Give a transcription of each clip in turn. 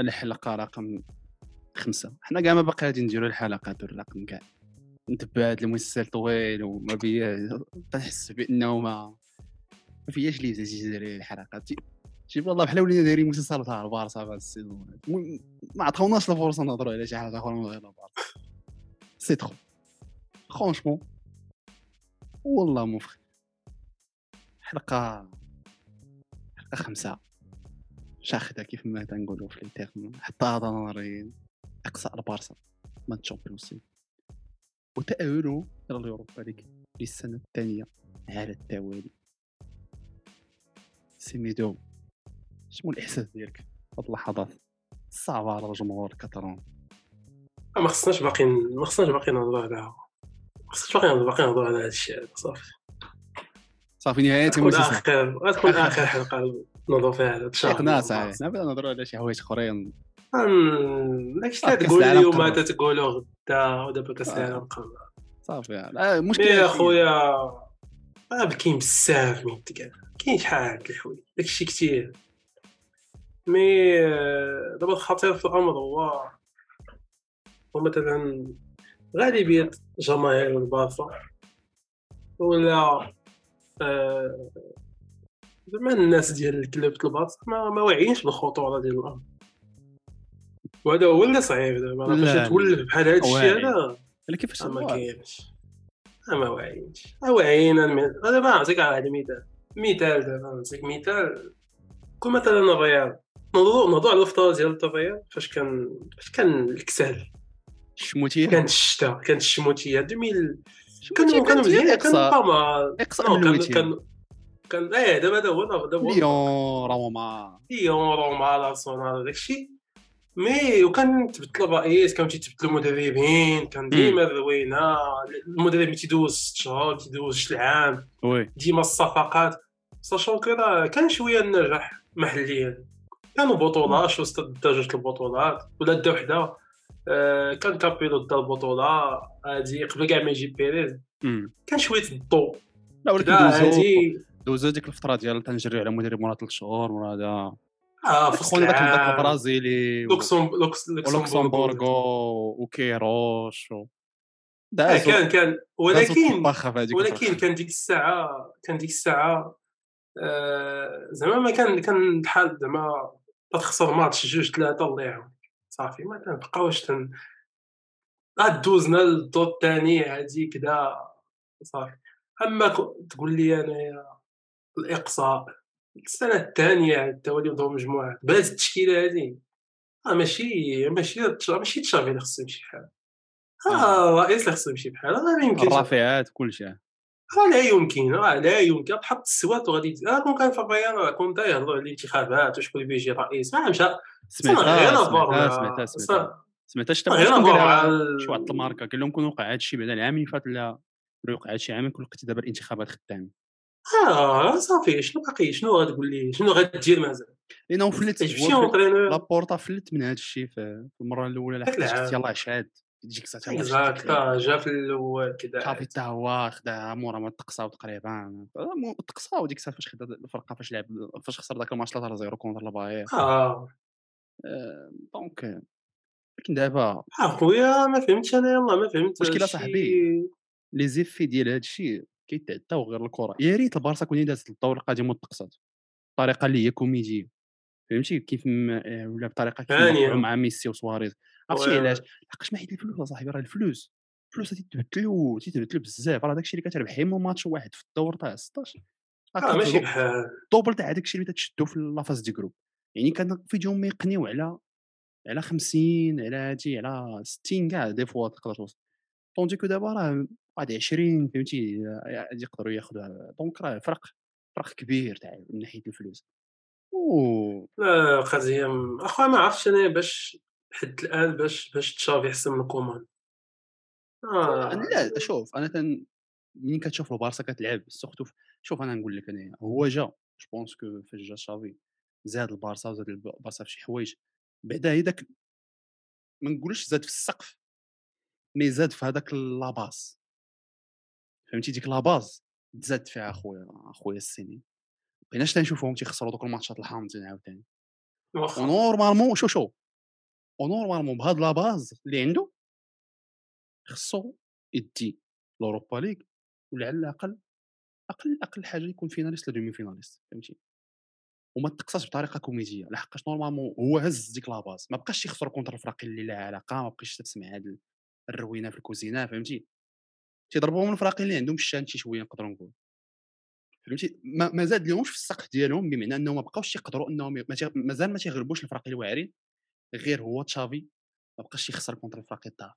الحلقة رقم خمسة. حنا كاع ما باقي غادي نديرو الحلقات الرقم كاع نتبع هذا المسلسل طويل وما بيا تنحس بانه ما ما فياش لي تجي الحلقات. شي والله بحال ولينا دايرين مسلسل تاع البارسا هذا ال saison. ما عطاوناش الفرصه نهضروا على شي حاجة أخرى من غير البارسا. c'est trop franchement والله مفخ حلقه حلقة خمسة. شاخده كيف ما تنقولوا في حتى هذا نارين أقصى البارسا من تشامبيونز ليغ وتأهلوا إلى اليوروبا ليغ للسنة الثانية على التوالي. سيميدو شنو الإحساس ديالك في هاد اللحظات؟ صعبة على الجمهور الكاتالون ما خصناش باقي ما خصناش باقي نهضروا على ما خصناش باقي باقي نهضروا على هذا الشيء صافي. صافي نهاية آخر غتكون آخر حلقة. نوضوا فيها على شيخ ناس حنا بغينا نهضروا على شي حوايج اخرين داكشي اللي تقول اليوم تتقولوا غدا ودابا كاس العالم صافي. المشكل يا خويا. ما بزاف من كاع كاين شحال د الحوايج داكشي كثير مي دابا الخطير في الأمر هو هو مثلا غالبية جماهير البارسا ولا آه زعما الناس ديال الكلوب البارسا ما, ما واعيينش بالخطورة ديال الامر وهذا هو اللي صعيب دابا. باش تولف بحال هذا الشيء هذا كيفاش ما كاينش. ما واعيينش. واعيين دابا نعطيك على مثال مثال دابا نعطيك مثال. كون مثلا الرياض نوضو نوضو على الفطور ديال الرياض فاش كان فاش كان الكسال الشموتية. كانت الشتاء كانت الشموتية. 2000 كانوا كانوا مزيان كان طما كان كان كان إيه دابا هذا هو دابا ليون روما. ليون روما أرسنال داكشي مي وكان تبدلوا الرئيس كانوا تيتبدلوا المدربين كان ديما روينه المدرب تيدوز ست شهور تيدوز شي عام وي. ديما الصفقات. ساشون كو راه كان شوية النجاح محليا. كانوا بطولات شو جوج البطولات ولا دا وحدة. آه كان كابيلو دا البطولة هادي قبل كاع ما يجي بيريز. كان شوية الضوء. لا ولكن دوزو دوزو ديك الفترة ديال تنجري على مدرب مرة ثلاث شهور مرة هذا آه في خونا داك داك البرازيلي لوكسمبورغو. وكيروش و... آه كان كان ولكن ولكن كان ديك الساعة كان ديك الساعة آه زعما ما كان كان الحال زعما تخسر ماتش جوج ثلاثة الله يعاون صافي ما كنبقاوش تن دوزنا للدور الثاني هادي كدا صافي. أما تقول لي انايا الإقصاء. السنة الثانية على التوالي نضربوا مجموعات بهذه التشكيلة هذه آه ماشي ماشي ماشي تشافي اللي خصو يمشي بحال. آه الرئيس اللي خصو يمشي بحال. راه ما يمكنش الرافعات كل شيء راه لا يمكن راه لا يمكن. تحط السوات وغادي آه كون كان في الريال راه كون يهضروا على الانتخابات وشكون اللي بيجي رئيس. ما مشى سمعتها سمعتها سمعتها سمعتها شتا شي واحد الماركة قال لهم كون وقع هذا الشيء بعد العام اللي فات لا وقع هذا الشيء عام كون لقيتي دابا الانتخابات خدام آه صافي. شنو باقي؟ شنو غتقول لي؟ شنو غدير مازال لأنه فلت لابورتا فلت من هذا الشيء في المرة الأولى لحقاش يلاه شاد. تجيك ساعه جا في الأول كذا صافي حتى هو خدا مورا ما تقصاو تقريبا. تقصاو ديك الساعة فاش خدا الفرقة فاش لعب فاش خسر ذاك الماتش 3 0 contre الباير آه. donc لكن دابا آه خويا ما فهمتش أنا يلاه ما فهمت المشكلة صاحبي les effets ديال هذا الشيء كيتعداو غير الكرة يا ريت البارسا كون دازت الدور القادم وتقصد. الطريقة اللي هي كوميديه فهمتي؟ كيف ولا بطريقة كيف مع ميسي وسواريز. عرفتي علاش؟ لحقاش ما حيت الفلوس أصاحبي؟ راه الفلوس. الفلوس تيتبدلوا تيتبدلوا بزاف. راه داكشي اللي كتربحي من ماتش واحد في الدور تاع 16 آه ماشي بحال ال double تاع داكشي اللي تشدو في la phase de groupes. يعني كان فيديو ما يقنيو على على 50 على هادي على 60 كاع des fois تقدر توصل. tandis que دابا راه واحد 20 فهمتي؟ يقدروا ياخذوا donc راه فرق فرق كبير تاع من ناحية الفلوس. لا خزيم أخويا ما عرفتش أنا باش حد الآن باش باش تشافي يحسن من كومان آه. لا شوف أنا تن ملي كتشوف البارسا كتلعب؟ surtout شوف أنا نقول لك أنا هو جا je pense que فاش جا شافي زاد البارسا وزاد البارسا في شي حوايج. بعدا هي داك ما نقولش زاد في السقف mais زاد في هذاك لاباس فهمتي؟ ديك la base تزاد فيها أخويا أخويا السنين بقيناش تنشوفهم تيخسروا دوك الماتشات الحامضين عاوتاني. normalement شو شو؟ و normalement بهاد la base اللي عنده خصو يدي لوروبا ليغ ولا على الأقل أقل أقل حاجة يكون finaliste ولا demi-finaliste فهمتي؟ وما تقصاش بطريقة كوميدية لحقاش normalement هو هز ديك la base ما بقاش يخسر contre الفرق اللي لا علاقة ما بقاش تسمع هاد الروينة في الكوزينة فهمتي؟ تيضربوهم الفراقي اللي عندهم الشان شي شوية نقدروا نقول فهمتي؟ ما, زاد لهمش في السقف ديالهم بمعنى أنهم ما بقاوش يقدروا أنهم مازال ما تيغلبوش الفراقي الواعرين غير هو تشافي ما بقاش يخسر contre الفراقي الدار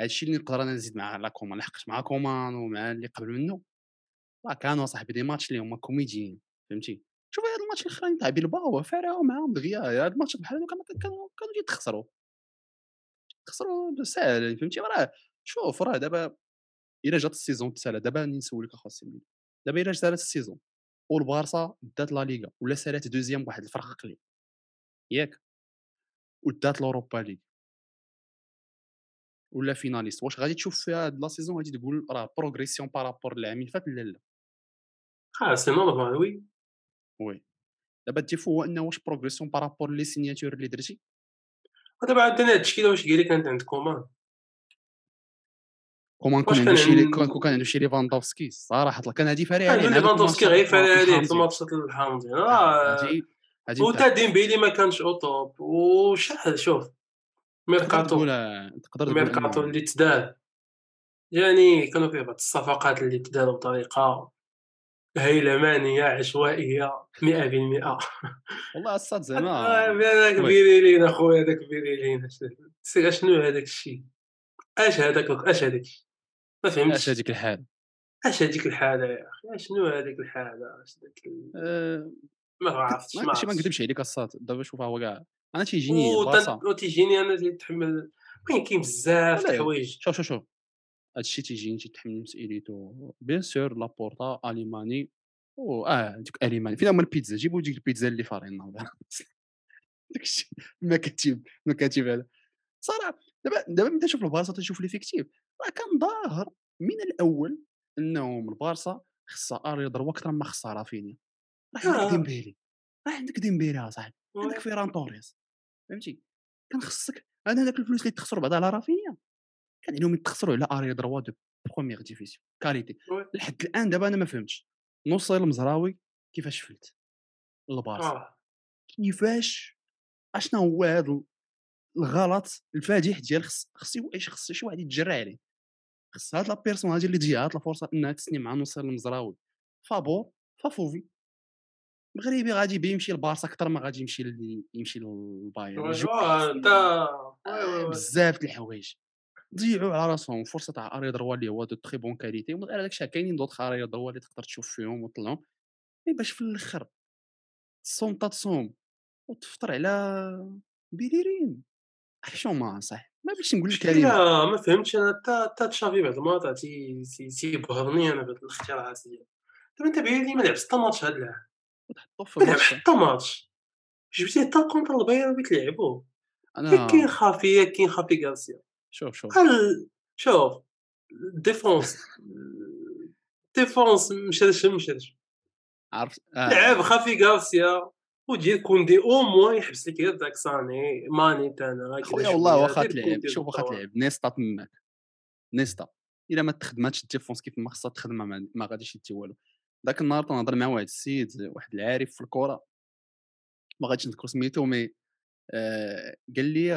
هادشي اللي نقدر أنا نزيد مع لا كومان لحقاش مع كومان ومع اللي قبل منه راه كانوا صاحبي des matchs اللي هما كوميديين فهمتي؟ شوف هاد الماتش الاخرين تاع بيلباو فارقوا معاهم دغيا هاد الماتش بحال هادو كانوا كانوا يتخسروا خسروا ساهل فهمتي؟ راه شوف راه دابا الا جات ال saison التالي دابا راني نسولك اخو سيدي دابا الا جات ال saison والبارسا دات لا ليغا ولا سالات deuxième بواحد الفرق قليل ياك؟ ودات l'Europa League ولا finaliste. واش غادي تشوف فيها هاد la saison؟ غادي تقول راه progression par rapport للعام اللي فات؟ لا لا. آه c'est normal oui oui دابا ال défaut هو أنه واش progression par rapport les signatures اللي درتي؟ دابا عندنا هاد التشكيله واش قال لك كانت عند كومان كون عنده شي كون كان عنده شي ليفاندوفسكي صراحة. كان هادي فاري عليه ليفاندوفسكي غير فاري عليه في الماتشات الحامضين راه وتا ديمبيلي ما كانش au top. وشحال شوف؟ ميركاتو. تقدر ميركاتو اللي تدار. يعني كانوا فيه بعض الصفقات اللي تداروا بطريقة هيلمانية عشوائية 100% والله الصاد زعما. هذاك بيليرين اخويا هذاك بيليرين شنو هذاك الشيء؟ أش هذاك أش هذاك ما فهمتش. اش هذيك الحال اش هذيك الحالة يا أخي؟ شنو هذيك الحالة؟ اش داك أه ما عرفتش ما ماشي ما نكذبش عليك الصاد دابا شوف هو كاع أنا تيجيني تيجيني أنا تحمل. كاين كاين بزاف الحوايج. شوف شوف شوف. هادشي تيجيني تيتحمل مسؤوليته. bien sûr لابورتا أليماني أو آه ديك أليماني. فين هما البيتزا؟ جيبوا ديك البيتزا اللي فارين داكشي. المكاتب المكاتب هذا. صراحة دابا دابا ملي تشوف البارسا تشوف l'effectif راه كان ظاهر من الأول إنهم البارسا خصها arrière droit أكثر ما خصها رافينيا. راه عندك آه. ديمبيلي راه عندك ديمبيلي صاحبي عندك فيران توريس فهمتي؟ كان خصك أنا هذاك الفلوس اللي تخسروا بعدا على رافينيا كان عليهم يتخسروا على arrière droit de première division qualité. لحد الآن دابا أنا ما فهمتش نصير المزراوي كيفاش فلت البارسا؟ آه. كيفاش؟ اشنا هو هذا الغلط الفادح ديال خص خص خص شي واحد يتجرى عليه. خص هاد la personne هادي اللي تجي هاد الفرصه إنها تسني مع نصير المزراوي فابور فافوفي. مغربي غادي بيمشي لبارسا أكثر ما غادي يمشي يمشي للبايرن. بزاف د الحوايج. ضيعوا على راسهم فرصة تاع arrière droit اللي هو de très bonne qualité على داكشي كاينين d'autres arrières droits اللي تقدر تشوف فيهم وطلعهم. باش في الآخر تصوم تصوم وتفطر على بيليرين حشومه صح ما باش نقول لك لا ما. فهمتش أنا حتى حتى تشافي بعد المرات تي تيبهرني أنا بهاد الاختراعات ديالو دابا أنت بيني ما لعبش حتى ماتش هاد العام ما لعبش حتى ماتش. جبتي حتى contre البايرن بغيت لعبوه أنا كاين خافي كاين خافي غارسيا شوف شوف. شوف défense défense مشات مشات عرفت؟ آه. لعب خافي غارسيا ودير كوندي au moins يحبس لك غير داك ساني ماني تانا خويا والله واخا تلعب شوف واخا تلعب نيستا تماك نيستا الا ما تخدماتش ال défense كيف ما خصها تخدمها ما, ما غاديش يدي والو ذاك النهار تنهضر مع واحد السيد واحد العارف في الكره ما غاديش نذكر سميتو mais آه قال لي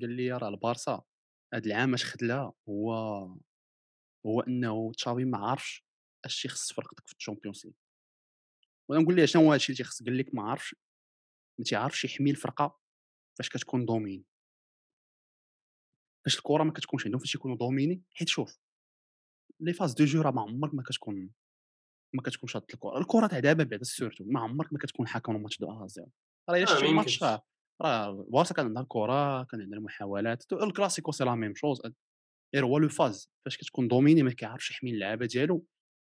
قال لي راه البارسا هاد العام اش خدلها هو هو انه تشافي ما عارفش اش يخص فرقتك في الشامبيونز ليغ وأنا نقول ليه شنو هو الشيء اللي تيخص قال لك ما عارفش ما تيعرفش يحمي الفرقة فاش كتكون dominé فاش الكرة ما كتكونش عندهم فاش يكونوا dominés حيت شوف les phases de jeu راه ما عمرك ما كتكون ما كتكون شاد الكرة. الكرة تاع دابا بعدا surtout ما عمرك ما كتكون حاكم الماتش deux à zéro راه إلا شفتي الماتش راه راه بارسا كان عندها الكرة كان عندها المحاولات. الكلاسيكو c'est la même chose. غير هو les phases فاش كتكون dominé ما كيعرفش يحمي اللعابه ديالو.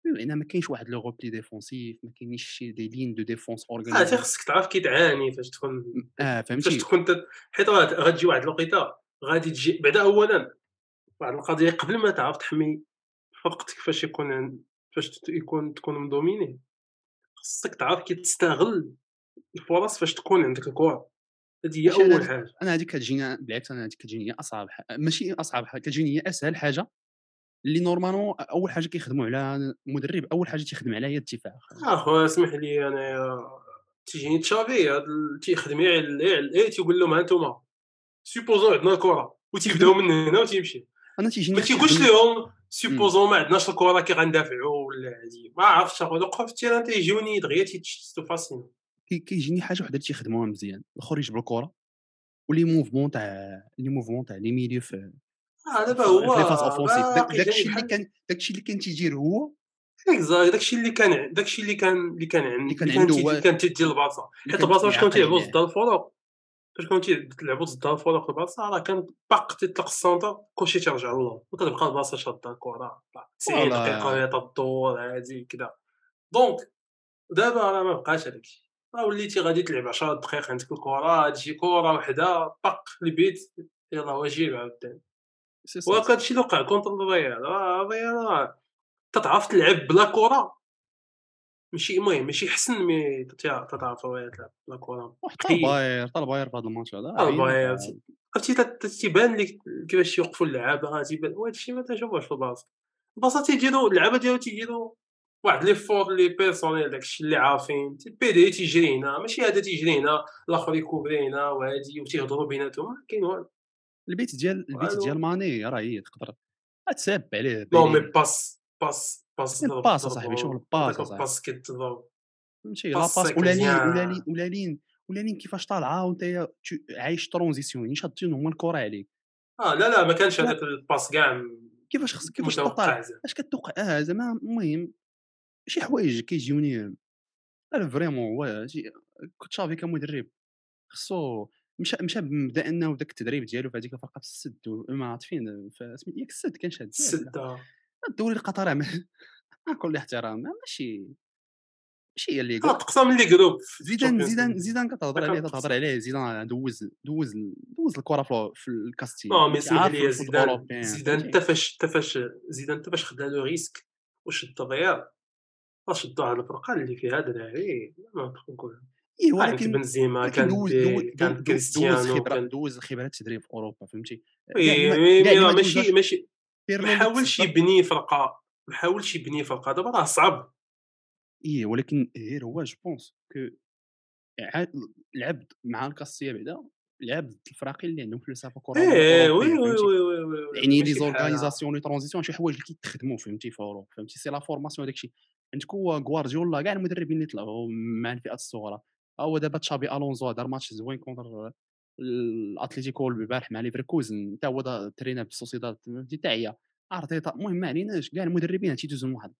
بما ما كاينش واحد le repli défensif ما كاينش شي des lignes de défense organisées آه خصك تعرف كي تعاني فاش تكون آه فهمتي فاش تكون حيت غتجي واحد الوقيته غادي تجي بعدا اولا واحد القضية قبل ما تعرف تحمي فرقتك فاش يكون فاش يكون تكون مدوميني خصك تعرف كي تستغل الفرص فاش تكون عندك الكره هذه هي اول حاجة أنا هذيك كتجيني بالعكس أنا هذيك كتجيني اصعب حاجة. ماشي اصعب حاجة كتجيني هي اسهل حاجة اللي normalement أول حاجة كيخدموا على المدرب أول حاجة تيخدم عليها هي الدفاع اخويا اسمح لي أنا تيجيني تشافي هذا تيخدم غير تيقول لهم ها أنتم supposons عندنا الكرة وتيبداو من هنا وتيمشي. أنا تيجيني ما تيقولش لهم supposons ما عندناش الكرة كي غندافعوا ولا هادي ما عرفتش أخويا وقف ال terrain تيجوني دغيا تيتشتتو فاسين كيجيني حاجة وحدة اللي تيخدموها مزيان الآخر يجبر الكره و les mouvements تاع les mouvements تاع les milieux في آه دابا هو في phase offensive داكشي اللي كان داكشي اللي كان تيدير هو؟ exact داكشي اللي كان داكشي اللي كان اللي كان عند اللي كان عنده اللي كان تيدير البلاصه حيت البلاصه واش كانوا تيلعبوا ضد الفرق؟ فاش كانوا تيلعبوا ضد الفرق البلاصه راه كان باق تيطلق السنتر كلشي تيرجع لله وتبقى البلاصه شادة الكره 90 دقيقة تدور هادي كذا donc دابا راه ما بقاش هذاك الشيء راه وليتي غادي تلعب 10 دقائق عندك الكرة تجي كرة وحدة طق البيت يلاه واجي عاوتاني وهذا الشيء اللي وقع contre الريال الريال تتعرف تلعب بلا كرة. ماشي المهم ماشي حسن mais تتعرف تلعب بلا كرة. حتى الباير حتى الباير في هذا الماتش هذا. الباير. عرفتي تيبان لك كيفاش يوقفوا اللعابه تيبان. وهذا الشيء ما تنشوفوش في البلاصه البلاصه تيديروا اللعابه ديالو تيديروا واحد لي فور لي بيرسونيل داكشي اللي عارفين. البي دي تيجري هنا. ماشي هذا تيجري هنا الآخر يكوبري هنا وهادي وتيهضروا بيناتهم. ما كاين والو البيت ديال البيت ديال ماني راه هي تقدر تساب عليه نو مي باس باس باس باس صاحبي شغل باس صاحبي باس كتضرب فهمتي؟ لا باس ولا لين ولا لين ولا لين ولا لين كيفاش طالعة وأنت عايش ترونزيسيون شادين هما الكره عليك. آه لا لا ما كانش هذاك الباس كاع كيفاش خصك كيفاش تطلع؟ اش كتوقع؟ آه زعما المهم شي حوايج كيجيوني أنا فريمون هو كنت شافي كمدرب. خصو مشى مشى بمبدا إنه داك التدريب ديالو في هذيك الفرقه في السد ما عرفت فين ياك السد كان شاد السد الدوري القطري مع كل احترام ماشي ماشي هي اللي اقسم اللي جروب زيدان زيدان زيدان كتهضر عليه تهضر عليه زيدان دوز دوز دوز الكرة في الكاستيل آه مي اسمح لي زيدان زيدان انت فاش انت فاش زيدان انت فاش خدا لو ريسك. وشد الريال شدوا على الفرقة اللي فيها دراري ما نقول اي ولكن بنزيما كان دوز كان كريستيانو كان دوز خبرات التدريب في أوروبا فهمتي؟ ماشي ماشي. ما حاولش يبني فرقة ما حاولش يبني فرقة دابا راه صعب. اي ولكن غير هو جو بونس كو لعب مع الكاسيه بعدا لعب الفراقي اللي عندهم فلسفه كره إيه وي وي وي وي يعني لي زورغانيزاسيون لي ترانزيسيون شي حوايج اللي كيتخدموا فهمتي في أوروبا فهمتي؟ سي لا فورماسيون داك الشيء عندك هو غوارديولا كاع المدربين اللي طلعوا مع الفئات الصغرى. هو دابا تشابي ألونزو دار ماتش زوين كونتر الاتليتيكو البارح مع ليفركوزن حتى هو ترينا بالسوسيداد حتى هي ارتيتا المهم ما عليناش كاع المدربين تيدوزوا من واحد.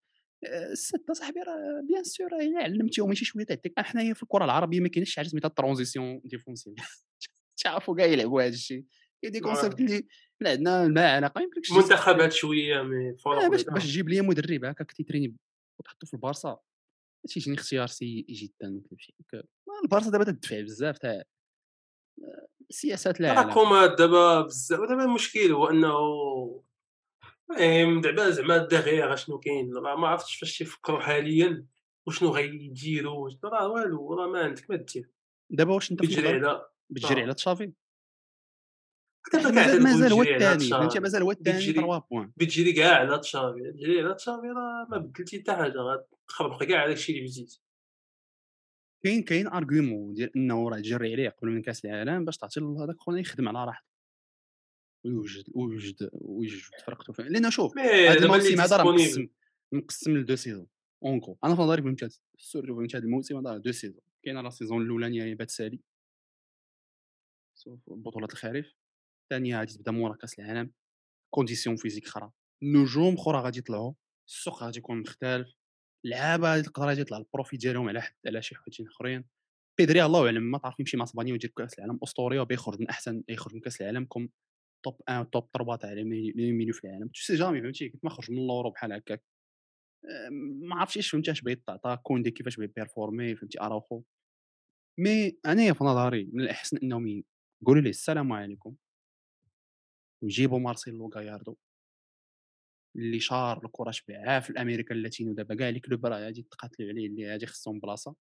السته صاحبي راه بيان سور الا علمتيهم شي شوية تعطيك حنايا في الكرة العربية ما كاينش حاجة سميتها ترونزيسيون ديفونسيف تعرفوا كاع يلعبوا هذا الشيء. هي دي كونسيبت اللي عندنا المعنى ما يمكنش منتخبات شوية مي باش باش تجيب لي مدرب هكا كتيتريني وتحطو في البارسا. تيجيني اختيار سيء جدا البارسا دابا تدفع بزاف تاع سياسات العالم الحكومات دابا بزاف دابا المشكل هو انه المهم دابا زعما الدغيغ شنو كاين ما عرفتش فاش تيفكروا حاليا وشنو غيديروا راه والو راه ما عندك ما دير دابا واش انت بتجري على بتجري على تشافي مازال هو الثاني فهمتي؟ مازال هو الثاني 3 بوان. بتجري كاع على تشافي تجري على تشافي راه ما بدلتي حتى حاجة غتخربق كاع على الشيء اللي بديتي كاين كاين argument ديال إنه راه تجري عليه قبل من كاس العالم باش تعطي هذاك خونا يخدم على راحته. ويوجد ويوجد ويوجد فرقته فيه لأن شوف هذا الموسم هذا راه مقسم مقسم ل deux saisons encore أنا في نظري فهمت surtout فهمت هذا الموسم هذا deux saisons. كاين la saison الأولانية بات سالي بطولة الخريف. الثانية غادي تبدا مورا كاس العالم condition physique أخرى نجوم أخرى غادي يطلعوا السوق غادي يكون مختلف لعابة تقدر غادي يطلع البروفي ديالهم على حد على شي حوايج أخرين. بيدري الله اعلم ما تعرف يمشي مع اسبانيا ويدير كأس العالم أسطورية وبيخرج من أحسن يخرج من كأس العالم كوم توب 1 توب 3 تاع لي في العالم. تو سي جامي فهمتي؟ كيف ما خرج من اللورو بحال هكاك. ما عرفتش اش فهمتي اش بغيت تعطى كوندي كيفاش بغيت بيرفورمي فهمتي؟ أراوخو. مي أنايا في نظري من الأحسن أنهم يقولوا ليه السلام عليكم. ويجيبوا مارسيلو غاياردو اللي شار الكرة شبعها في الأمريكا اللاتينو دابا كاع les clubs راه غادي يتقاتلوا عليه اللي غادي خصهم بلاصة.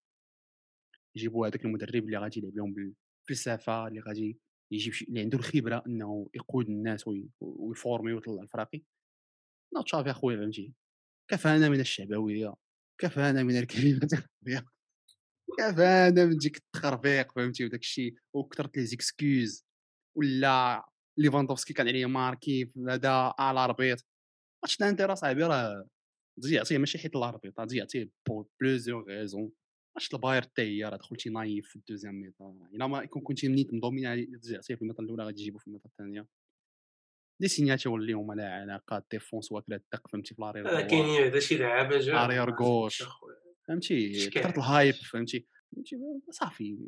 يجيبوا هذاك المدرب اللي غادي يلعب لهم فلسفه اللي غادي يجيب اللي عنده الخبرة إنه يقود الناس و former ويطلع الفراقي لا تشافي أخويا فهمتي؟ كفانا من الشعبوية؟ كفانا من الكلمات كفانا من ديك التخربيق فهمتي؟ وداك الشيء وكثرت les excuses ولا ليفاندوفسكي كان عليه ماركي هذا على ربيط ماتش الانتر صاحبي راه تجي يعطيه ماشي حيت الاربيط تجي يعطيه بور بلوزيور غيزون ماتش الباير حتى هي راه دخلتي نايف في الدوزيام ميطا. إلا ما كون كنتي منيت مضومين يعطيه في الميطا الأولى غادي تجيبو في الميطا الثانية. دي سينياتور اللي هما لا علاقه ديفونس واكله الدق فهمتي في لارير كاينين هذا شي لعابه جا ارير غوش فهمتي كثرت الهايب فهمتي. صافي.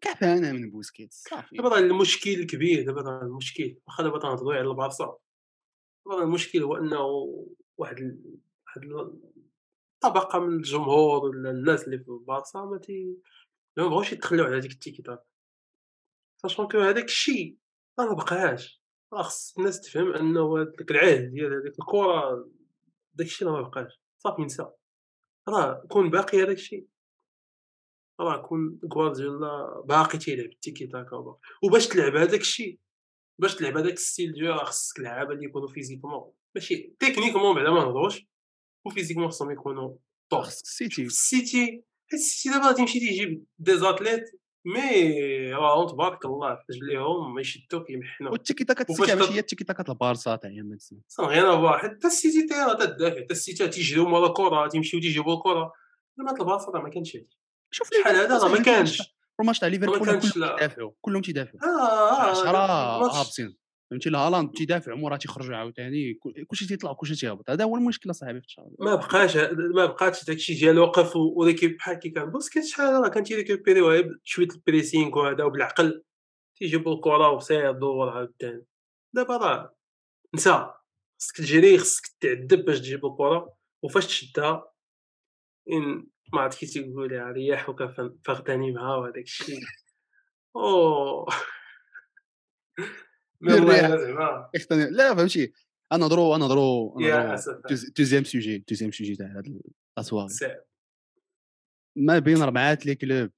كفانا من بوسكيت صافي. دابا المشكل الكبير دابا المشكل. واخا دابا تنهضروا على البارسا دابا المشكل هو أنه واحد واحد طبقة من الجمهور ولا الناس اللي في البارسا ما تي ما بغاوش يتخلوا على هذيك التيكي تاكا sachant que هذاك الشيء ما بقاش خص الناس تفهم أنه داك العهد ديال هذيك الكرة داك الشيء ما بقاش. صافي نسى راه كون باقي هذاك الشيء. راه كون غوارديولا باقي تيلعب التيكي تاكا وباش تلعب هذاك الشيء باش تلعب هذاك ال style ديال راه خصك لعابه اللي يكونوا physiquement. ماشي techniquement بعدا ما نهضروش و physiquement خصهم يكونوا top السيتي السيتي السيتي دابا تيمشي تيجيب des athlètes mais راهم تبارك الله رجليهم ما يشدوك يمحنوا والتيكي تاكا السيتي ماشي هي التيكي تاكا البارسا تاع يا سان غير à voir حتى السيتي تاع تدافع حتى السيتي تيجريو مورا الكره تيمشيو تيجيبوا الكره لما البارسا ما كانش هادي. شوف شحال هذا؟ ما كانش. الماتش تاع ليفربول كلهم تيدافعوا كلهم تيدافعوا آه 10 هابطين فهمتي؟ هالاند تيدافع مورا تيخرجوا عاوتاني كلشي تيطلع كلشي تيهبط. هذا هو المشكل صاحبي في الشهر ما بقاش ما بقاتش داكشي ديال وقف و l'équipe بحال كي كان. بوسكيت شحال راه كان تيريكوبيري شوية ال pressing وهذا وبالعقل. تيجيبوا الكرة وسير دور عاوتاني. دابا راه نسى خصك تجري خصك تعذب باش تجيب الكرة. وفاش تشدها إن ما عرفت كي لها رياحك فاغتني معها وهذاك الشيء أوه. لا فهمتي. نهضروا نهضروا دوزيام سوجي دوزيام سوجي تاع هاد الأسواق. ما بين اربعه les clubs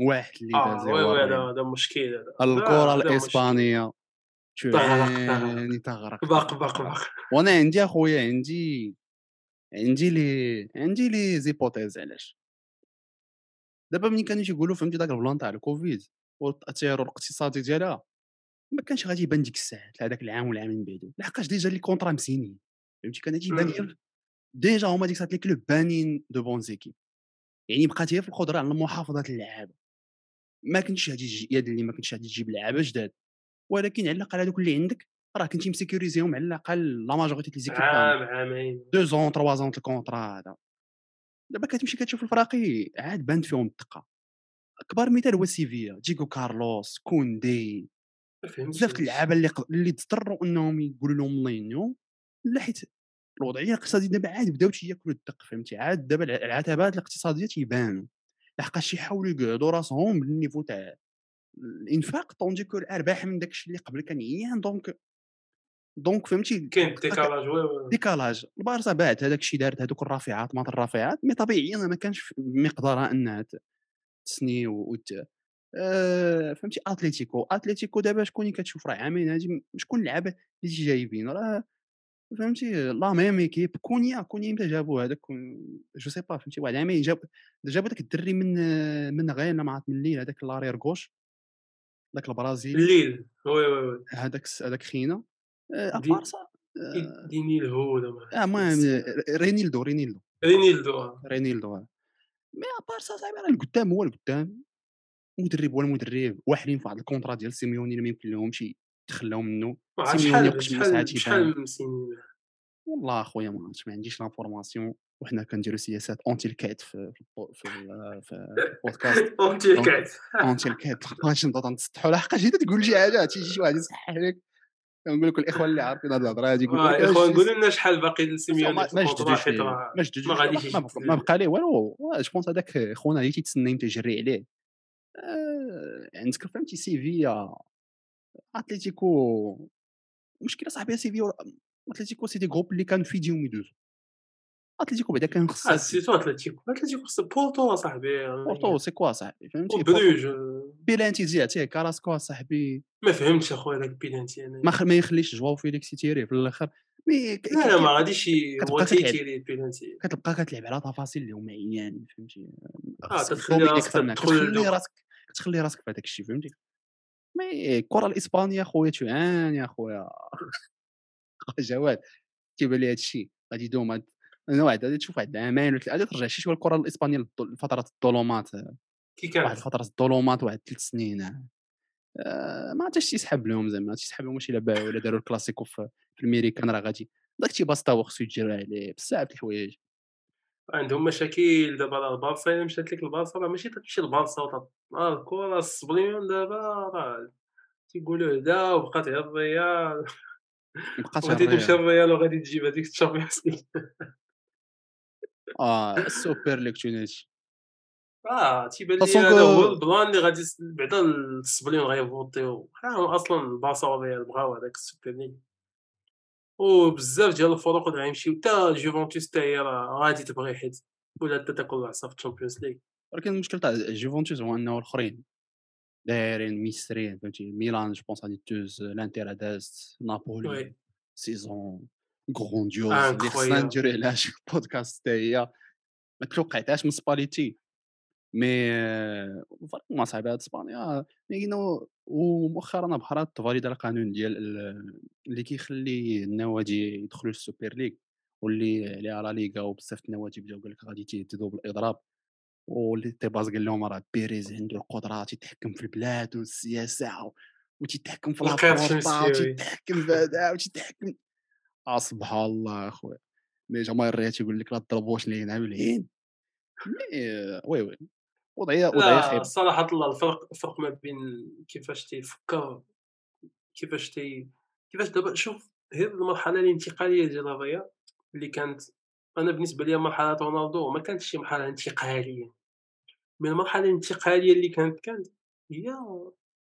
واحد اللي داز oui oui هذا مشكل الكرة الإسبانية. يعني تغرق. باق باق باق. وأنا عندي أخويا عندي عندي لي عندي les hypothèses علاش. دابا ملي كانوا تيقولوا فهمتي داك ال plan تاع الكوفيد والتأثير الاقتصادي ديالها ما كانش غادي يبان ديك الساعة هذاك العام والعامين من بعدو. لحقاش déjà les contrats مسينين فهمتي كان غادي يبان déjà هما ديك الساعة les clubs بانين de bonnes équipes يعني بقات هي في القدرة على محافظة اللعابة. ما كنتش غادي يد اللي ما كنتش غادي تجيب لعابة جداد. ولكن على الأقل هذوك اللي عندك راه كنتي مسيكوريزيهم على الأقل la majorité les équipes عام عامين. deux ans trois ans ال contrat هذا. دابا كتمشي كتشوف الفراقي عاد بانت فيهم الدقة. اكبر مثال هو سيفيا ديغو كارلوس كوندي. بزاف اللعابة اللي اللي اضطروا إنهم يقولوا لهم الله ينيو لا حيت الوضعية الاقتصادية دابا عاد بداو تياكلوا الدق فهمتي؟ عاد دابا العتبات الاقتصادية تيبانوا. لحقاش يحاولوا يقعدوا راسهم بال niveau تاع الإنفاق tandis que الأرباح من داك الشيء اللي قبل كان عيان donc donc فهمتي؟ كاين décalage décalage. البارسا باعت هذاك الشيء دارت هذوك الرافعات مات الرافعات mais طبيعيا ما كانش مقدارها انها تسني وت آه فهمتي؟ أتليتيكو. أتليتيكو دابا شكون اللي كتشوف راه؟ عامين هادي شكون اللعابه اللي جايبين؟ راه فهمتي؟ la même équipe كونيا كونيا إمتى جابوا هذاك؟ je sais pas فهمتي؟ واحد عامين جاب جابوا داك الدري من من غير ما عرفت من الليل هذاك l'arrière gauche داك البرازيل. الليل oui oui oui. هذاك هذاك خينا. à part ça آه. دينيل هو آه المهم رينيلدو رينيلدو. رينيلدو رينيلدو مي ابارسا صاحبي راه القدام هو القدام. مدرب ولا مدرب واحدين في واحد الكونترا ديال سيميوني اللي ما يمكن لهمش يتخلاو منه سيميوني ما ساعات شحال سيميوني؟ والله أخويا ما عرفتش ما عنديش لافورماسيون وحنا كنديرو سياسات اونتي الكات في في في, البودكاست اونتي الكات اونتي الكات ماشي نبدا نسطحوا لحقاش اذا تقول شي حاجة تيجي شي واحد يصحح لك نقول لكم الاخوان اللي عارفين هذه الهضرة هذه يقول لك اخوان قولوا لنا شحال باقي لسيميوني ما جددوش ما جددوش ما غاديش ما بقى ليه؟ والو جو بونس هذاك خونا اللي تيتسنى تيجري عليه. عندك فهمتي سيفيا اتليتيكو المشكلة صاحبي سيفيا اتليتيكو سي دي غروب اللي كانوا في يدوزو أتلتيكو بعدا كان خصها سيتو أتلتيكو. أتلتيكو خص بورتو اصاحبي بورتو سي كوا صاحبي فهمتي؟ بروج بيلانتي تزيعتيه كاراسكو اصاحبي ما فهمتش أخويا داك البيلانتي أنا ما, ما يخليش جواو فيليكس يتيري في الآخر. mais لا لا ما غاديش هو تيتيري البيلانتي كتبقى كتلعب على تفاصيل اللي هما عيان فهمتي؟ آه تخلي راسك تخلي راسك تخلي راسك في هذاك الشيء فهمتي؟ mais الكره الإسبانية خويا تعاني أخويا. جواد تيبان لي هذا الشيء؟ غادي يدوم هاد النوع غادي تشوف واحد عامين ولا غادي ترجع شي شوية الكرة الإسبانية لفترة الظلمات كي كانت؟ واحد فترة الظلمات واحد ثلاث سنين. آه ما عرفتش تيسحب لهم زعما تيسحب لهم شي باعوا ولا داروا الكلاسيكو في, الميريكان راه غادي. داك تيباس تا خصو يتجرى عليه بزاف د الحوايج. عندهم مشاكل دابا راه البارسا إلا مشات لك البارسا راه ماشي تمشي للبارسا آه الكرة الصبليون دابا راه تيقولوا هدا وبقات غير الريال. بقات غادي تمشي الريال. وغادي تجيب هذيك الشامبيونز آه السوبر ليغ تونيتش آه تيبان لي هذا هو ال plan اللي غادي بعدا الصبليون غيفوتيو أصلا البارسا والريال بغاو هذاك السوبر ليغ وبزاف ديال الفرق غيمشيو حتى جوفونتوس حتى هي راه غادي تبغي حيت ولا حتى تاكل العصا في الشامبيونز ليغ ولكن المشكل تاع جوفونتوس هو أنه الاخرين دايرين ميسترين فهمتي؟ ميلان je pense غادي دوز لانتر دازت نابولي saison. grandiose اللي خصنا نديرو عليها شي بودكاست حتى هي ما توقعتهاش من سباليتي mais vraiment صعيبه هاد اسبانيا mais ومؤخرا بحرات تفاليدا القانون ديال اللي كيخلي النوادي يدخلوا للسوبر ليغ واللي اللي على ليغا وبزاف النوادي بداو قال لك غادي يتهددوا بالإضراب. واللي تيباس قال لهم راه بيريز عنده القدرات يتحكم في البلاد والسياسة وتيتحكم في لابورطا وتيتحكم في هذا وتيتحكم سبحان الله أخويا. mais جماهير تيقول لك لا تضربوش لينا بالعين oui oui. وضعية وضعية خايبه صراحة الله الفرق الفرق ما بين كيفاش تيفكر كيفاش تي كيفاش دابا شوف هي المرحلة الانتقالية ديال الريال اللي كانت أنا بالنسبة لي مرحلة رونالدو ما كانتش شي مرحلة انتقالية. من المرحلة الانتقالية اللي كانت كانت هي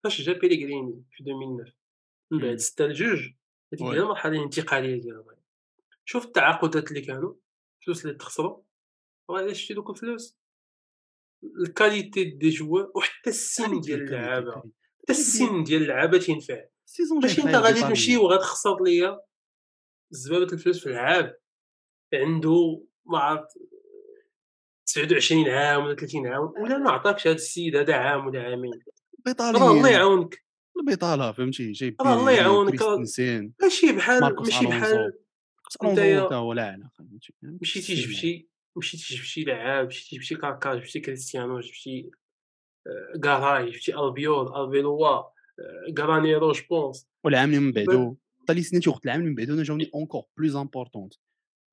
فاش جا بيليغريني في 2009 من بعد 6 لجوج هذيك هي المرحلة الانتقالية ديال الريال شوف التعاقدات اللي كانوا الفلوس اللي تخسروا راه شتي دوك الفلوس la qualité des joueurs وحتى السن ديال اللعابة حتى السن ديال اللعابة تينفع ماشي أنت غادي تمشي وغتخسر ليا زبابه الفلوس في لعاب عنده ما عرفت 29 عام ولا 30 عام ولا ما عطاكش هذا السيد هذا عام ولا عامين. البطاله الله يعاونك. البطالة فهمتي؟ جايب الله يعاونك. ماشي بحال ماشي بحال ولا علاقة مشيتي جبتي مشيتي جبتي لعاب مشيتي جبتي كاكا جبتي كريستيانو جبتي كاراي جبتي ألبيول ألبيلوا غرانيرو جو بونس والعام اللي من بعدو طالي سنتي وقت العام اللي من بعدو جاوني encore plus importants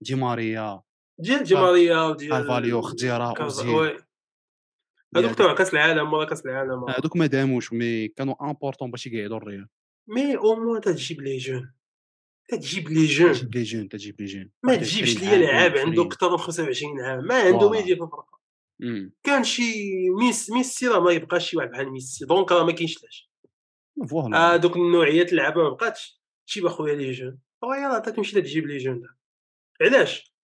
دي ماريا ديال دي ماريا وديال الفاليو خديرا أوزيل. هذوك تاع كأس العالم ولا كأس العالم هذوك ما داموش mais كانوا importants باش يقعدوا الريال. mais au moins تجيب les jeunes. تجيب les jeunes. تجيب les jeunes تجيب les jeunes. ما تجيبش ليا لعاب عنده أكثر من 25 عام. ما عنده ما يدير في الفرقة. كان شي ميس ميسي راه ما يبقاش شي واحد بحال ميسي donc راه ما كاينش علاش فوالا هذوك آه النوعيات اللعابة ما بقاتش. تجيب أخويا لي جون. راه يلاه تمشي تجيب لي جون علاش؟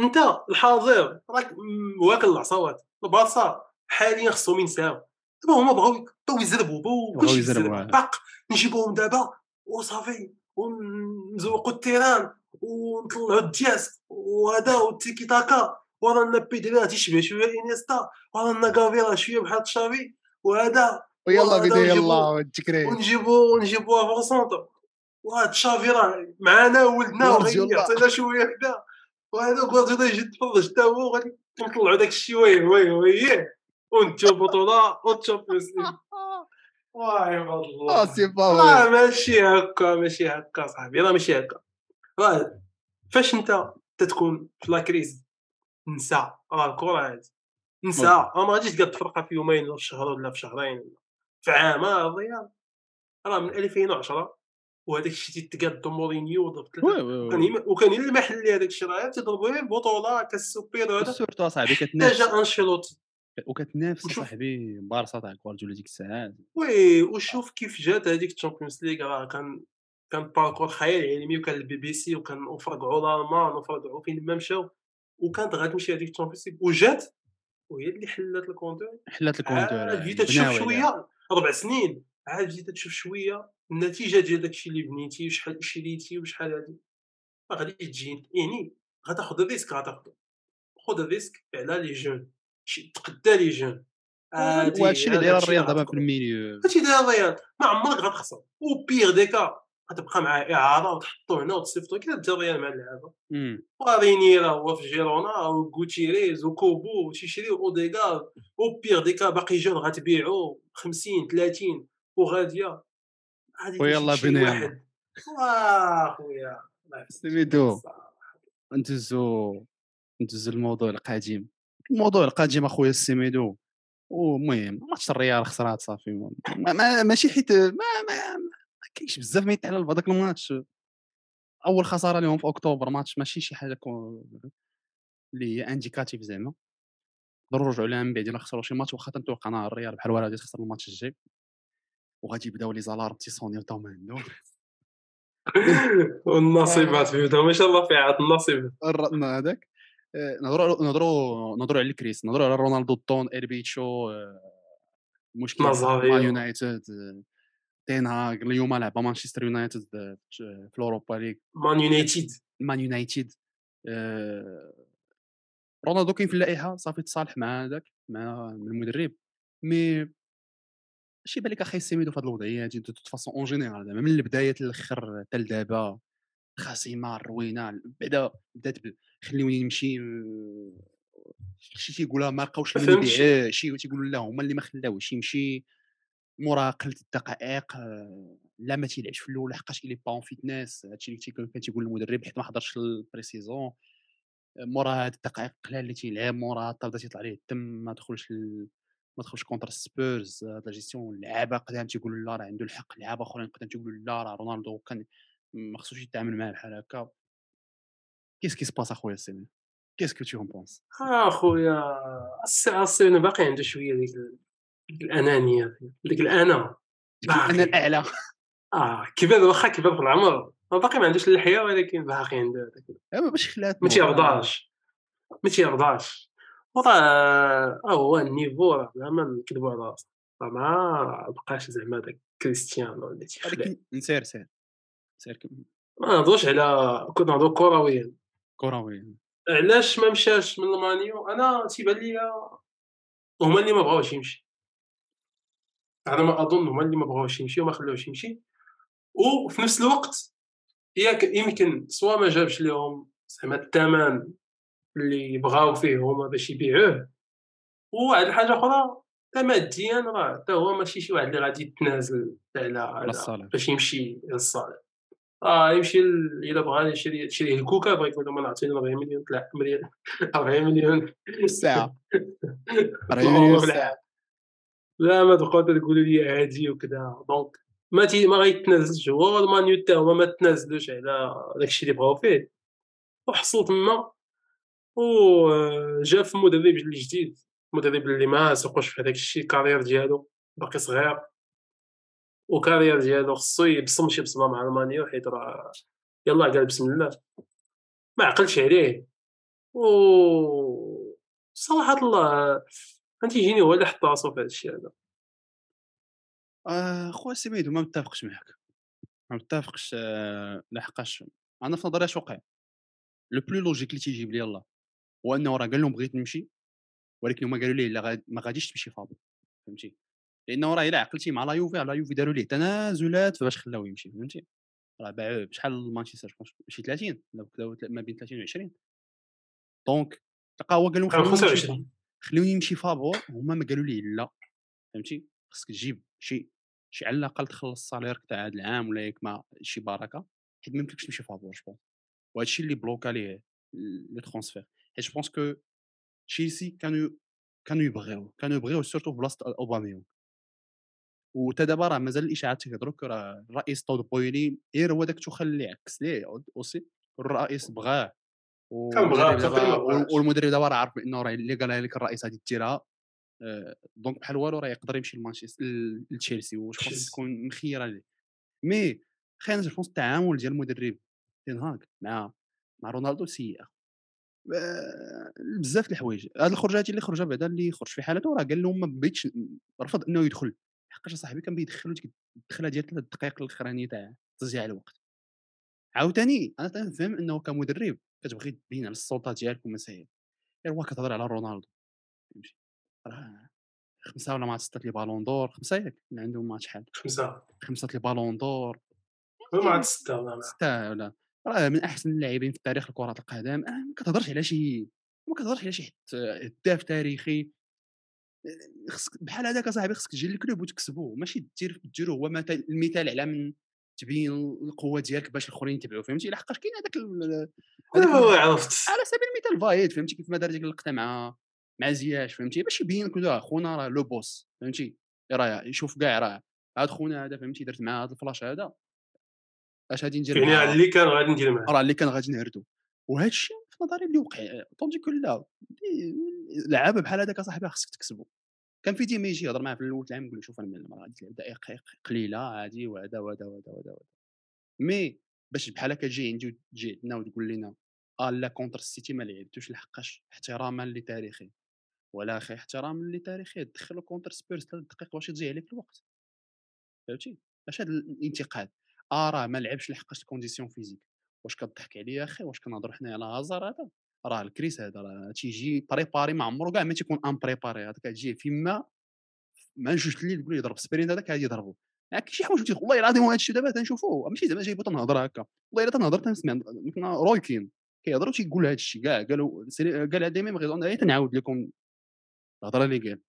أنت الحاضر راك واكل العصاوات البارسا حاليا خصهم ينساو. دابا هما بغاو بغاو يزربوا بغاو يزربوا باق نجيبوهم دابا وصافي ونزوقوا التيران ونطلعوا الدياس وهذا والتيكي تاكا ورانا بيدري تيشبه شوية إنيستا ورانا كافيرا شوية بحال تشافي وهذا ويلا بدا يلا تكري ونجيبو ونجيبو افون سونتر وهاد تشافي راه معانا ولدنا ويعطينا شوية كذا وهذا غوارديولا يجي يتفرج حتى هو غادي نطلعوا داك الشيء وي وي وي. ونتجو بطوله وتشامبيونز ليغ واه عباد الله سي با ماشي هكا ماشي هكا صاحبي راه ماشي هكا راه فاش انت تتكون في لاكريز نسى راه الكره هادي نسى راه ما غاديش تقاد تفرقها في يومين ولا في شهر ولا في شهرين في عام راه الريال راه من 2010 وهذاك الشيء تيتقاد مورينيو ضربت وكان المحل هذاك الشيء راه تضربوا بطوله كالسوبر وهذا سورتو اصاحبي كتنافس جا انشيلوتي وكتنافس صاحبي بارسا تاع كوارديولا ديك الساعات وي وشوف كيف جات هذيك الشامبيونز ليغ راه كان كان parcours خيال علمي وكان البي بي سي وكان وفرقعوا الالمان وفرقعوا فين ما مشاو وكانت غتمشي هذيك ال Champions League. وجات وهي اللي حلات ال compteur. حلات ال compteur عاد جيت تشوف شوية أربع سنين عاد جيت تشوف شوية النتيجة ديال داكشي اللي بنيتي وشحال شريتي وشحال هادي. ما غاديش تجي يعني غتاخذ ال risque غتاخذ خذ ال risque على les jeunes. تقدا les jeunes وهادشي اللي داير الريال دابا في ال milieu هادشي داير الرياض ما عمرك غتخسر وبيغ ديكا غتبقى مع إعارة وتحطو هنا وتصيفطو كي دار الريال مع اللعابه ورينيرا هو في جيرونا وغوتيريز وكوبو تيشريو أوديغار وبيغ ديكا باقي جون غتبيعو 50 30 وغاديه ويلا بنينا واه خويا. سميتو. ندوزو ندوزو الموضوع القديم. الموضوع القديم أخويا السميدو. ومهم ماتش الريال خسرات صافي. ما ما ماشي حيت ما ما, ما كاينش بزاف ما يتعلل في هذاك الماتش. أول خسارة لهم في أكتوبر ماتش ماشي شي حاجة اللي هي indicative زعما. نقدروا نرجعوا لها من بعد إلا خسروا شي ماتش واخا تنتوقع أنا الريال بحال غادي تخسر الماتش الجاي. وغادي يبداو les alarmes تي sonner يو عندهم. والنصيبات في ما شاء الله في عاد النصيب. هذاك. نهضروا نهضروا نهضروا على كريس نهضروا على رونالدو طون ايربيتشو مشكل مع يونايتد تين هاغ اليوم لعب مانشستر يونايتد في الأوروبا ليغ. مان يونايتد. مان يونايتد رونالدو كاين في اللائحة صافي تصالح مع هذاك مع المدرب مي شي بالك أخي سيميدو في هذه الوضعية هذه دو فاسون اون جينيرال زعما من البدايه للأخر حتى لدابا خصيمه روينه بعدا بدات خليوني نمشي شي تيقولها ما لقاوش اللي يبيع شي تيقولوا لا هما اللي ما خلاوش يمشي مورا قله الدقائق لا ما تيلعبش في الأول لحقاش إلي با اون فيتنس هادشي اللي كان تيقول المدرب حيت ما حضرش البريسيزون مورا هاد الدقائق قلال اللي تيلعب مورا بدا تيطلع عليه الدم ما دخلش ال... ما دخلش كونتر سبيرز لا جيستيون اللعابه قدام تيقولوا لا راه عنده الحق لعابه أخرين قدام تيقولوا لا راه رونالدو كان ما خصوش يتعامل معاه بحال هكا. كيس كي سباس اخويا السيمي كيس كو تو بونس؟ اخويا السي باقي عنده شوية ديك الأنانية ديك الأنا أنا الأعلى. آه كبر واخا كبر في العمر؟ باقي ما عندوش اللحيه ولكن باقي عنده هذاك. ايوا باش خلات ما تيرضاش. ما تيرضاش. وراه هو النيفو راه زعما نكذبوا على راسنا. راه ما بقاش زعما داك كريستيانو اللي تيخلع. سير سير سير ما نهضروش على كنا نهضروا كرويا. كرويا. علاش ما مشاش من المانيو أنا تيبان لي هما اللي ما بغاوش يمشي. على ما أظن هما اللي ما بغاوش يمشي وما خلاوش يمشي. وفي نفس الوقت ياك يمكن سوا ما جابش لهم زعما الثمن اللي بغاو فيه هما باش يبيعوه. وواحد الحاجة أخرى حتى ماديا راه حتى هو ماشي شي واحد اللي غادي يتنازل على باش يمشي للصالح آه يمشي الا بغى يشري يشري الكوكا بغا يقول لهم أنا عطيني 40 مليون. 40 مليون. الساعة 40 مليون الساعة لا ما تبقاو تقولوا لي عادي وكذا. donc mais ما غيتنازلش هو المانيو حتى هما ما تنازلوش على داكشي اللي بغاو فيه. وحصل تما وجا في مدرب الجديد. مدرب اللي ما سوقوش في هذاك الشيء ال carrière ديالو باقي صغير. و carrière ديالو خصو يبصم شي بصمه مع المانيو حيت راه يلا قال بسم الله. ما عقلش عليه. و صراحة الله تيجيني هو اللي حط راسو في هذا الشيء هذا. آه خويا سميدو ما متفقش معاك. ما متفقش آه لحقاش. أنا في نظري أش وقع le plus logique اللي تيجيب لي يلاه. هو أنه راه قال لهم بغيت نمشي ولكن هما قالوا ليه لا ما غاديش تمشي فاضي. فهمتي؟ لأنه راه إلا عقلتي مع لا يوفي لا يوفي داروا ليه تنازلات فاش خلاوه يمشي فهمتي؟ راه باعوه بشحال مانشستر شي 30 ما بين 30 و 20 donc تلقى هو قال لهم 25 خلوني يمشي فابور هما ما قالوا ليه لا فهمتي؟ خصك تجيب شي شي على الأقل تخلص ال salaire تاع هذا العام ولا ياك ما شي بركة حيت ما يمكنكش تمشي فابور je وهذا الشيء اللي بلوكا ليه le transfert حيت je pense que تشيلسي كانوا كانوا يبغيو كانوا يبغيو surtout في بلاصه اوباميون وتا دابا راه مازال الاشاعات تيهضروا راه الرئيس طود بويلي غير هو داك توخل اللي عكس ليه؟ aussi الرئيس بغاه والمدرب دابا راه عارف بأنه راه اللي قالها لك الرئيس غادي ديرها donc بحال والو راه يقدر يمشي لمانشستر لتشيلسي واش خاص تكون مخيرة ليه. مي خلينا جو التعامل ديال المدرب. تين مع مع رونالدو سيئة. بزاف الحوايج. هاد الخرجات اللي خرجها بعدا اللي خرج في حالته راه قال لهم ما بغيتش رفض أنه يدخل. حقاش صاحبي كان بيدخلو ديك الدخله ديال ثلاث دقائق الاخرانيه تاع تضييع الوقت. عاوتاني أنا تنفهم إنه كمدرب كتبغي تبين على السلطة ديالك ومسائل هو كتهضر على رونالدو فهمتي؟ راه خمسة ولا مع ستة les ballons d'or خمسة ياك اللي عندهم ماتش شحال خمسة. خمسة les ballons d'or. ما ستة ولا ستة ولا. راه من أحسن اللاعبين في تاريخ كره القدم. ما كتهضرش على شي ما كتهضرش على شي هداف تاريخي. خصك بحال هذاك أصاحبي خصك تجي لل club وتكسبوه ماشي دير ديرو هو المثال على من تبين القوة ديالك باش الآخرين يتبعوا فهمتي؟ لحقاش كاين هذاك عرفت. على سبيل المثال فايد فهمتي؟ كيف ما دار ديك اللقطة مع مع زياش فهمتي؟ باش يبين لك خونا راه لو بوس فهمتي؟ راه يشوف كاع راه هاد خونا هذا فهمتي؟ درت معاه هاد الفلاش هذا. أش غادي ندير يعني اللي كان غادي ندير معاه. راه اللي كان غادي نهردو وهذا الشيء في نظري اللي وقع طوندي لا لعابه بحال هذاك صاحبي خصك تكسبو. كان في ديما يجي يهضر معاه في الأول العام يقول له شوف أنا المعلم راه غادي تلعب دقائق قليلة عادي وهذا وهذا وهذا وهذا مي باش بحال هكا تجي عندي وتجي عندنا وتقول لنا آه لا contre السيتي ما لعبتوش لحقاش احتراما لتاريخي. ولا أخي احتراما لتاريخي دخلوا contre سبيرز ثلاث دقائق باش تضيع عليك الوقت. فهمتي؟ اش هذا الانتقاد. آه راه ما لعبش لحقاش ال condition physique واش كضحك عليا أخي؟ واش كنهضروا حنا على هازار هذا راه الكريس هذا راه تيجي préparé ما عمرو كاع ما تيكون non préparé هذا كتجي فيما ما جوج الليل تقول يضرب. sprint هذاك غادي يضربو. كاين شي حوايج والله العظيم هذا الشيء دابا تنشوفوه. ماشي زعما جايبو تنهضر هكا. والله إلا تنهضر تنسمع. مثلا روي كين كيهضروا تيقول هذا الشيء كاع قالوا قال ديما غير تنعاود لكم الهضرة اللي قال.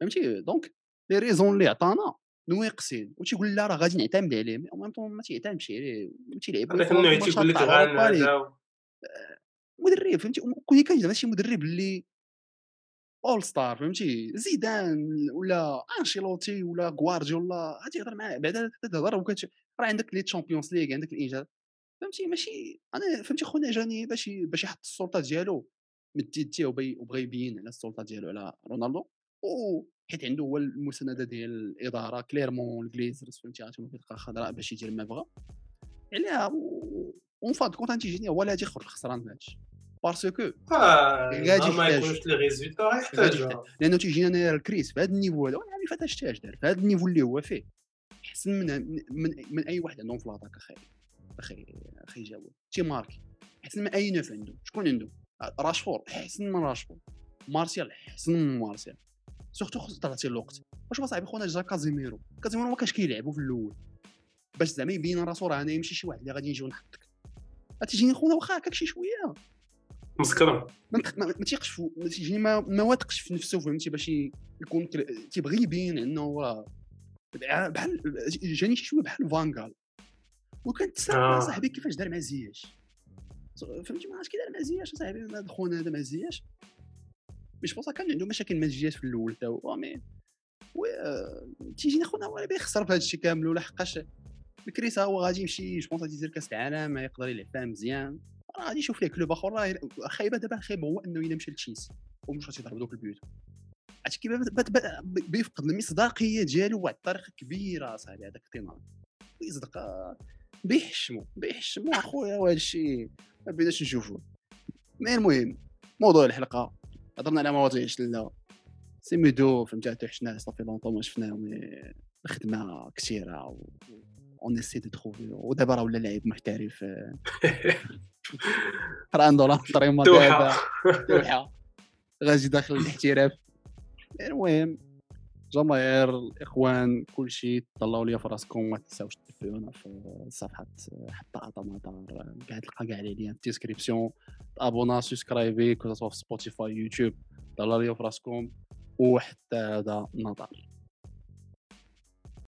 فهمتي؟ donc les raisons اللي عطانا نواقصين وتيقول لا راه غادي نعتمد عليه mais ما تيعتمدش عليه تيلعب هذاك النوع تيقول لك غنعاود مدرب فهمتي؟ كون كان زعما شي مدرب اللي all star فهمتي؟ زيدان ولا أنشيلوتي ولا غوارديولا غادي يهضر معاه بعدا تهضر وكت راه عندك les Champions League عندك الإنجاز فهمتي؟ ماشي أنا فهمتي خونا جاني باش باش يحط السلطة ديالو مديد تيه وبغى يبين على السلطة ديالو على رونالدو. حيت عنده هو المسانده ديال الإدارة clairement الجليزرز فهمتي غاتكون بطاقه خضراء باش يدير ما بغا. عليها en fin de compte تيجيني هو اللي غادي يخرج خسران في هادشي. parce que غادي ما يكونش les résultats يحتاج لأنه تيجينا أنا الكريس في هذا ال niveau هذا وأنا عارف اش تاج دار في هذا ال niveau اللي هو فيه. احسن من من, من أي واحد عندهم في l'attaque أخي أخي أخي جاوب تي marquer. احسن من أي neuf عنده. شكون عنده؟ راشفور احسن من راشفور مارسيال. احسن من مارسيال. surtout خصك تعطي الوقت. واش صاحبي خونا جا كازيميرو؟ كازيميرو ما كانش كيلعبوا في الأول. باش زعما يبين راسو راه أنا يمشي شي واحد اللي غادي نجيو نحطك. تيجيني خونا واخا هكاك شي شوية. مسكرة. ما تيقش ما تيجيني ما, ما واثقش في نفسه فهمتي؟ باش يكون تيبغي يبين إنه راه بحال جاني شي شوية بحال فانغال. وكنت سامع آه. صاحبي كيفاش دار مع زياش. فهمتي؟ ما عرفتش كي دار مع زياش صاحبي هذا خونا هذا مع زياش. مش بوصا كان عنده مشاكل ماديه في الأول تا هو mais تيجيني خونا هو بيخسر في هذا الشيء كامل ولا حقاش الكريس هو غادي يمشي je pense غادي يدير كاس العالم يقدر يلعب فيها مزيان. راه غادي يشوف ليه club آخر راه خايبة دابا الخايبه هو إنه إلا مشى لتشيلسي. ومش غادي يضرب دوك ال buts. عرفتي كيف؟ بيفقد المصداقية ديالو واحد الطريقة كبيرة صاحبي هذاك التينار ويصدق بيحشموا بيحشموا أخويا وهذا الشيء ما بيناش نشوفوه mais المهم موضوع الحلقة. هضرنا على مواضيع شلنا سيميدو فهمتي؟ حتى حنا صافي longtemps ما شفناهم الخدمه كثيرة و on essaie de trouver ودابا راه ولا لاعب محترف. راه عنده لا طريمه دابا توحه غادي داخل الاحتراف. المهم جماهير الإخوان كل شيء طلعوا ليا في راسكم ما تنساوش تتبعونا في صفحة حتى عطا مطار كاع تلقى كاع لي ليان الديسكريبسيون ابونا سبسكرايبي كو في سبوتيفاي يوتيوب. طلعوا ليا في راسكم وحتى هذا نظر